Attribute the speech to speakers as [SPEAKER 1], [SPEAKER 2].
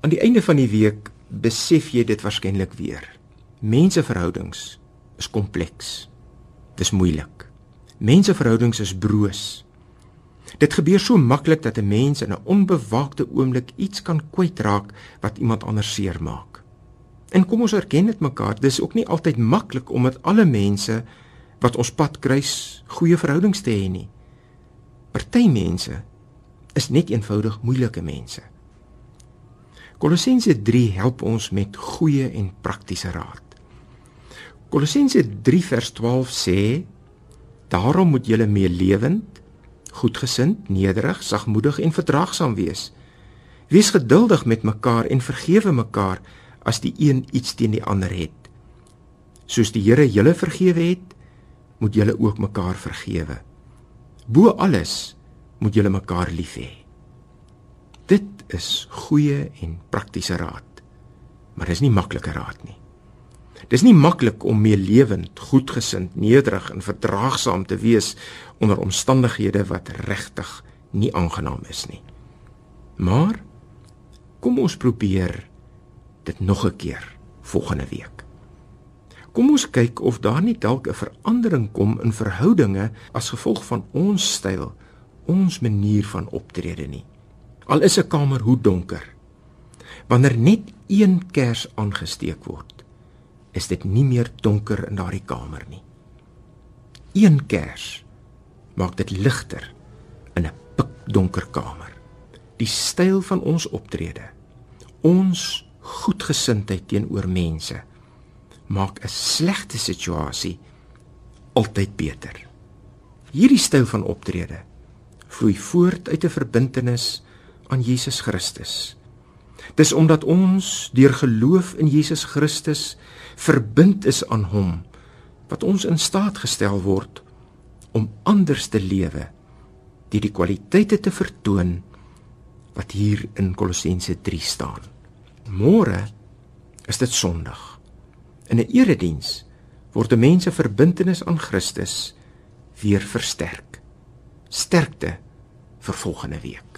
[SPEAKER 1] Aan die einde van die week besef jy dit waarskynlik weer. Menseverhoudings is kompleks. Dis moeilik. Menseverhoudings is broos. Dit gebeur so maklik dat 'n mens in 'n onbewaakte oomblik iets kan kwytraak wat iemand anders seermaak. En kom ons erken dit mekaar, dis ook nie altyd maklik om met alle mense wat ons pad kruis goeie verhoudings te hê nie. Party mense is net eenvoudig moeilike mense. Kolossense 3 help ons met goeie en praktiese raad. Kolossense 3 vers 12 sê: Daarom moet julle meelewend goedgesind, nederig, sagmoedig en verdraagsaam wees. Wees geduldig met mekaar en vergewe mekaar as die een iets teen die ander het. Soos die Here julle vergewe het, moet julle ook mekaar vergewe. Bo alles moet julle mekaar lief hê. Dit is goeie en praktiese raad. Maar dis nie maklike raad nie. Dis nie maklik om mee lewend, goedgesind, nederig en verdraagsaam te wees onder omstandighede wat regtig nie aangenaam is nie. Maar kom ons probeer dit nog 'n keer volgende week. Kom ons kyk of daar nie dalk 'n verandering kom in verhoudinge as gevolg van ons styl, ons manier van optrede nie. Al is 'n kamer hoe donker, wanneer net een kers aangesteek word, is dit nie meer donker in daardie kamer nie. Een kers maak dit ligter in 'n pikdonker kamer. Die styl van ons optrede, ons goedgesindheid teenoor mense maak 'n slegte situasie altyd beter. Hierdie styl van optrede vloei voort uit 'n verbintenis aan Jesus Christus. Dis omdat ons deur geloof in Jesus Christus verbind is aan hom wat ons in staat gestel word om anders te lewe deur die kwaliteite te vertoon wat hier in Kolossense 3 staan. Môre is dit Sondag. In 'n erediens word 'n mens se verbintenis aan Christus weer versterk. Sterkte vir volgende week.